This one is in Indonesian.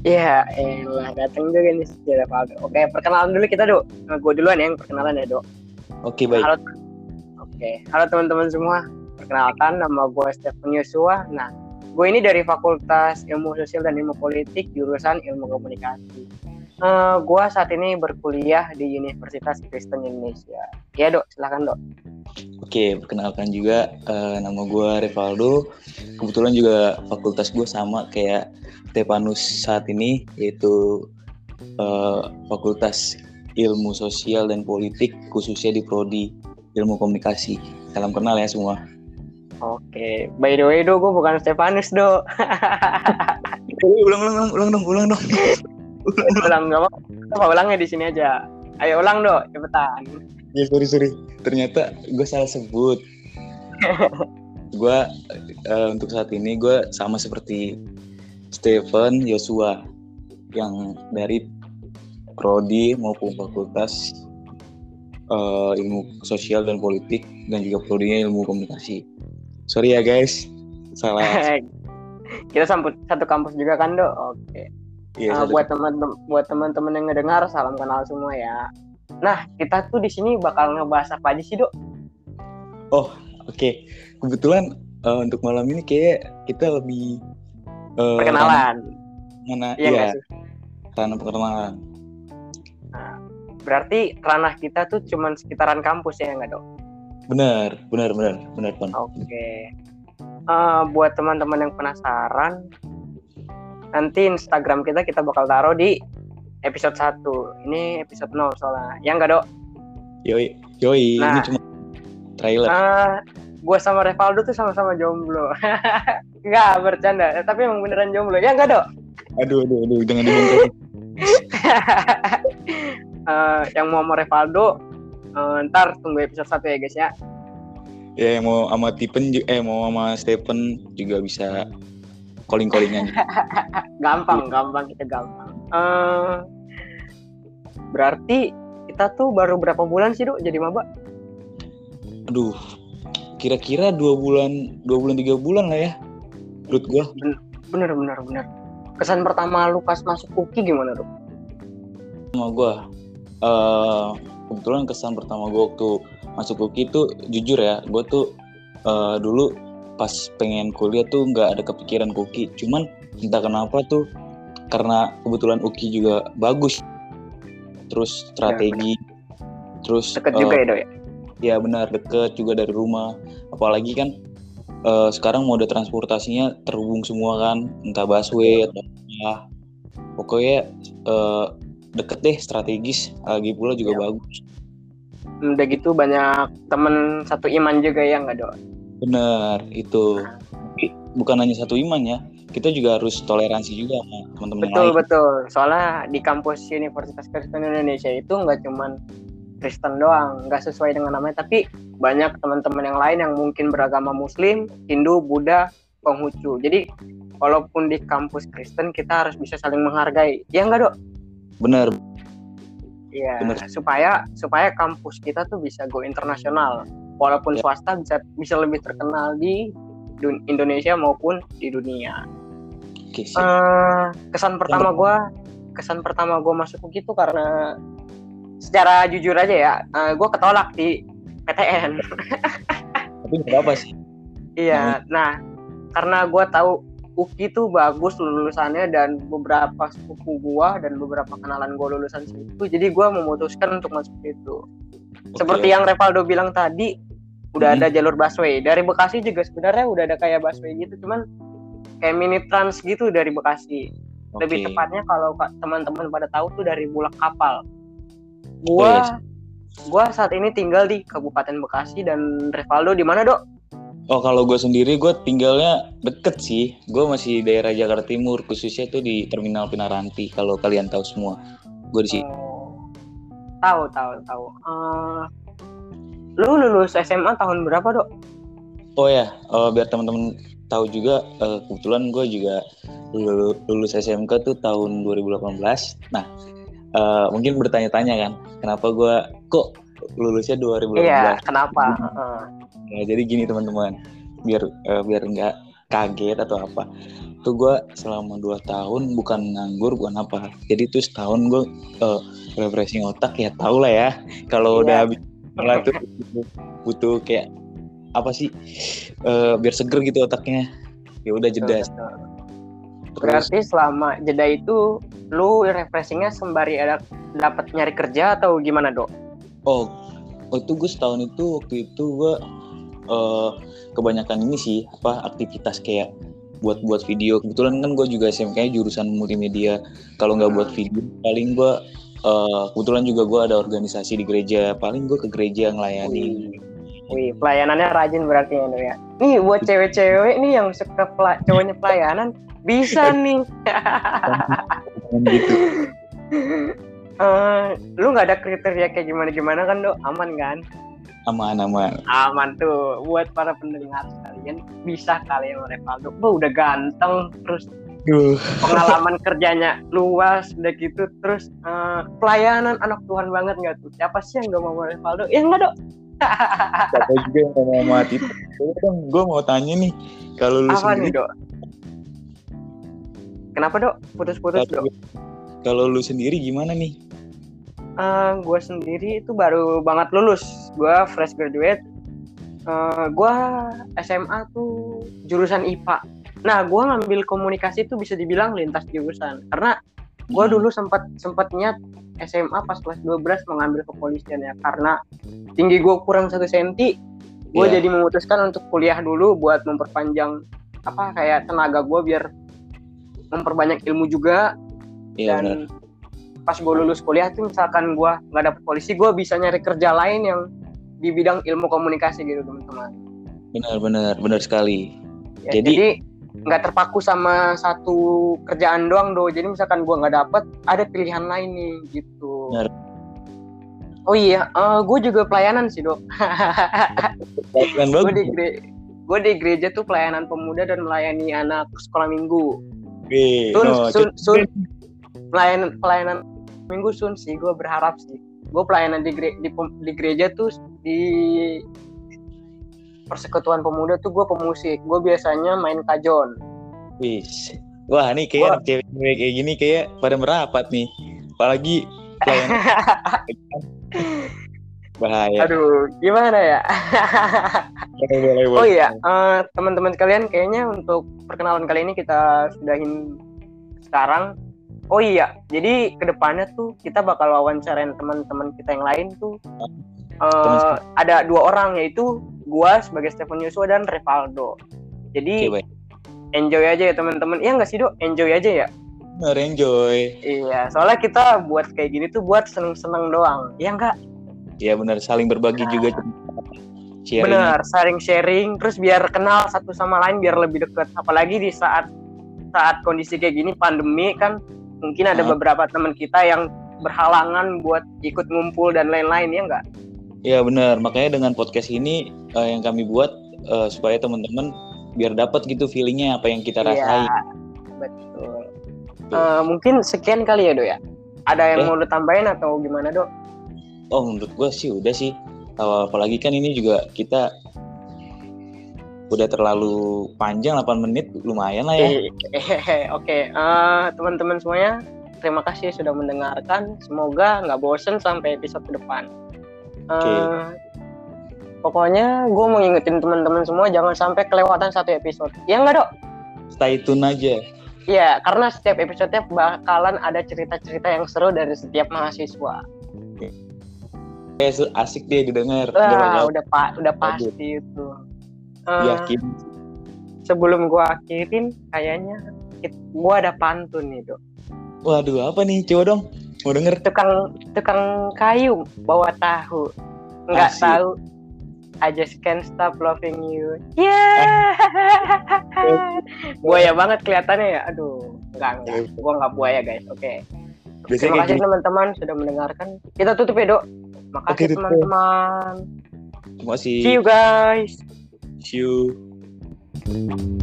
Iya, elah datang juga nih si Revaldo. Oke, perkenalan dulu kita, Dok. Nah, gue duluan ya yang perkenalan ya, Dok. Oke baik. Halo. Oke, halo teman-teman semua. Perkenalkan nama gue Stephen Yosua. Nah, gue ini dari Fakultas Ilmu Sosial dan Ilmu Politik jurusan Ilmu Komunikasi. Eh, gue saat ini berkuliah di Universitas Kristen Indonesia. Ya, Dok, silakan, Dok. Oke perkenalkan juga eh, nama gue Revaldo. Kebetulan juga fakultas gue sama kayak Stepanus saat ini yaitu eh, Fakultas Ilmu Sosial dan Politik khususnya di prodi Ilmu Komunikasi. Salam kenal ya semua. Oke, by the way, Dok, gue bukan Stefanus, Dok. ulang ulang ulang ulang dong ulang dong. ulang, nggak apa apa ulangnya di sini aja. Ayo ulang, Dok, cepetan. Ya sorry sorry. Ternyata gue salah sebut. gue eh, untuk saat ini gue sama seperti Stephen Yosua yang dari prodi maupun fakultas eh, ilmu sosial dan politik dan juga prodinya ilmu komunikasi. Sorry ya guys, salah. Kita sambut satu kampus juga kan, Dok? Oke. Iya, Uh, satu- buat teman buat teman-teman yang ngedengar salam kenal semua ya. Nah, kita tuh di sini bakal ngebahas apa aja sih, Dok? Oke, kebetulan eh, untuk malam ini kayak kita lebih eh, Perkenalan. Mana? Iya karena perkenalan. Berarti ranah kita tuh cuman sekitaran kampus ya nggak, Dok? Benar, benar, benar, benar, Pon. Oke. Eh, buat teman-teman yang penasaran, nanti Instagram kita kita bakal taruh di episode 1. Ini episode 0 soalnya. Ya nggak, Dok? Yoi, yoi, ini Nah. cuma trailer. Ah, gue sama Revaldo tuh sama-sama jomblo. Enggak, bercanda. Eh, Tapi emang beneran jomblo. Ya enggak, Dok? Aduh, aduh, aduh, jangan dibongkar. Eh, yang mau sama Revaldo, eh, ntar tunggu episode 1 ya, guys ya. ya, yang mau sama Tipen, eh mau sama Stephen juga bisa calling-callingan. Gampang, gampang. Kita gampang. Eh, berarti kita tuh baru berapa bulan sih, Dok, jadi maba? Aduh, kira-kira dua bulan, dua bulan tiga bulan lah ya. Menurut gua, Bener, bener, bener. Kesan pertama lu pas masuk UKI gimana, Dok? sama gua. eh kebetulan kesan pertama gua waktu masuk UKI itu jujur ya, gua tuh eh, dulu pas pengen kuliah tuh nggak ada kepikiran ke UKI. Cuman entah kenapa tuh karena kebetulan UKI juga bagus. Terus strategi, terus Deket eh, juga ya, Dok ya? Ya benar deket juga dari rumah. Apalagi kan eh, sekarang mode transportasinya terhubung semua kan, entah busway atau apa. Pokoknya eh, deket deh strategis. Lagi pula juga Ya. bagus. Udah gitu banyak temen satu iman juga ya nggak, Dok? Bener itu. Bukan hanya satu iman ya. Kita juga harus toleransi juga sama teman-teman Betul lain. betul. Soalnya di kampus Universitas Kristen Indonesia itu nggak cuman Kristen doang, nggak sesuai dengan namanya, tapi banyak teman-teman yang lain yang mungkin beragama Muslim, Hindu, Buddha, Konghucu. Jadi walaupun di kampus Kristen kita harus bisa saling menghargai. Ya nggak dok? Bener. Iya. Supaya supaya kampus kita tuh bisa go internasional. Walaupun Ya. swasta bisa bisa lebih terkenal di Indonesia maupun di dunia. Oke. Eh, kesan pertama gue kesan pertama gue masuk UKI itu karena secara jujur aja ya gue ketolak di PTN Tapi nggak apa sih. iya nah karena gue tahu UKI itu bagus lulusannya dan beberapa sepupu gue dan beberapa kenalan gue lulusan situ jadi gue memutuskan untuk masuk itu seperti yang Revaldo bilang tadi udah Hmm. ada jalur busway dari Bekasi juga sebenarnya udah ada kayak busway gitu cuman kayak mini trans gitu dari Bekasi lebih Oke. tepatnya kalau ka- teman-teman pada tahu tuh dari Bulak Kapal. Gua iya. gua saat ini tinggal di Kabupaten Bekasi dan Revaldo di mana, Dok? Oh kalau gue sendiri gue tinggalnya deket sih. Gue masih daerah Jakarta Timur khususnya tuh di Terminal Pinaranti kalau kalian tahu semua. Gue di sini. Oh, tahu, tahu, tahu. Eh, lu lulus SMA tahun berapa, Dok? Oh ya, eh, biar teman-teman tahu juga eh, kebetulan gue juga lulu- lulus SMK tuh tahun 2018. Nah, eh, mungkin bertanya-tanya kan, kenapa gue kok lulusnya 2018? Iya, kenapa? Heeh. Ya, jadi gini teman-teman, biar eh, biar nggak kaget atau apa tuh gue selama dua tahun bukan nganggur bukan apa jadi tuh setahun gue uh, refreshing otak ya tau lah ya kalau Iya. udah habis sekolah tuh butuh, butuh kayak apa sih uh, biar seger gitu otaknya ya udah jeda terus Berarti selama jeda itu lu refreshingnya sembari ada dapat nyari kerja atau gimana dok? oh waktu gue setahun itu waktu itu gue uh, kebanyakan ini sih apa aktivitas kayak buat buat video kebetulan kan gue juga SMK jurusan multimedia kalau nggak buat Hmm. video paling gue uh, kebetulan juga gue ada organisasi di gereja paling gue ke gereja ngelayani Wih, pelayanannya rajin berarti ya ya. Nih buat cewek-cewek nih yang suka pela- cowoknya pelayanan bisa nih. gitu Eh, lu nggak ada kriteria kayak gimana gimana kan dok? Aman kan? aman aman Aman tuh. Buat para pendengar sekalian bisa kalian Revaldo. Wah udah ganteng terus Duh. pengalaman kerjanya luas udah gitu terus eh, pelayanan anak Tuhan banget nggak tuh siapa sih yang gak mau Revaldo ya enggak dok Siapa juga yang mau mati gue mau tanya nih kalau lu apa nih sendiri dok kenapa dok? Putus-putus dok. kalau- lu sendiri gimana nih? Gue sendiri itu baru banget lulus. Gue fresh graduate. Gue SMA tuh jurusan IPA nah gue ngambil komunikasi itu bisa dibilang lintas jurusan. Karena gue Hmm. dulu sempat sempat niat SMA pas kelas 12 mengambil kepolisian ya. Karena tinggi gue kurang satu senti gue Iya. jadi memutuskan untuk kuliah dulu buat memperpanjang apa kayak tenaga gue biar memperbanyak ilmu juga. Iya dan pas gue lulus kuliah tuh misalkan gue nggak dapet polisi gue bisa nyari kerja lain yang di bidang ilmu komunikasi gitu teman-teman. Benar benar. Benar sekali. Ya, Jadi- nggak terpaku sama satu kerjaan doang do. Jadi misalkan gue nggak dapet ada pilihan lain nih gitu. Benar. oh iya gue juga pelayanan sih do. Gue bagus di gere- gue di gereja tuh pelayanan pemuda dan melayani anak sekolah minggu Wih, sun no, sun sun pelayanan pelayanan minggu sun sih gue berharap sih gue pelayanan di, gere- di di gereja tuh di persekutuan pemuda tuh gue pemusik gue biasanya main kajon Wis. Wah, nih kayak Wah. anak cewek kayak gini kayak pada merapat nih. Apalagi pelayanan bahaya. aduh gimana ya Boleh, boleh, oh iya eh, teman-teman sekalian kayaknya untuk perkenalan kali ini kita sudahin sekarang. Oh iya jadi ke depannya tuh kita bakal wawancarain teman-teman kita yang lain tuh Teman- ada dua orang yaitu gua sebagai Stephen Yusua dan Revaldo jadi baik. enjoy aja ya teman-teman. Iya nggak sih dok? Enjoy aja ya? Bener, enjoy. iya soalnya kita buat kayak gini tuh buat seneng-seneng doang. Iya nggak? Ya benar, saling berbagi juga sharing. bener sharing sharing terus biar kenal satu sama lain biar lebih dekat apalagi di saat saat kondisi kayak gini pandemi kan mungkin ada Ah. beberapa teman kita yang berhalangan buat ikut ngumpul dan lain-lain ya nggak Ya benar, makanya dengan podcast ini eh, yang kami buat eh, supaya teman-teman biar dapat gitu feelingnya apa yang kita rasain. Iya, betul. Eh, mungkin sekian kali ya dok ya. Ada yang Ya. mau lu tambahin atau gimana dok? Oh menurut gue sih udah sih. Apalagi kan ini juga kita udah terlalu panjang 8 menit lumayan lah ya. Eh, Oke, eh, teman-teman semuanya, terima kasih sudah mendengarkan. Semoga nggak bosen sampai episode ke depan. Eh, Oke. Pokoknya gue mau ngingetin teman-teman semua jangan sampai kelewatan satu episode. Ya nggak dok? Stay tune aja. Iya, karena setiap episodenya bakalan ada cerita-cerita yang seru dari setiap mahasiswa. Su- asik deh didengar. Udah Wah, bakal udah pak, udah pasti itu. Eh, yakin. sebelum gua akhirin, kayaknya gua ada pantun nih dok. Waduh, apa nih? Coba dong. Mau denger? Tukang tukang kayu bawa tahu, nggak Asik. tahu. I just can't stop loving you. Yeah. buaya banget kelihatannya ya. Aduh, enggak enggak. Gua nggak buaya guys. Oke. Biasanya Terima kayak kasih teman-teman sudah mendengarkan. Kita tutup ya dok. Makasih tutup. teman-teman. Terima kasih. See you guys. See you.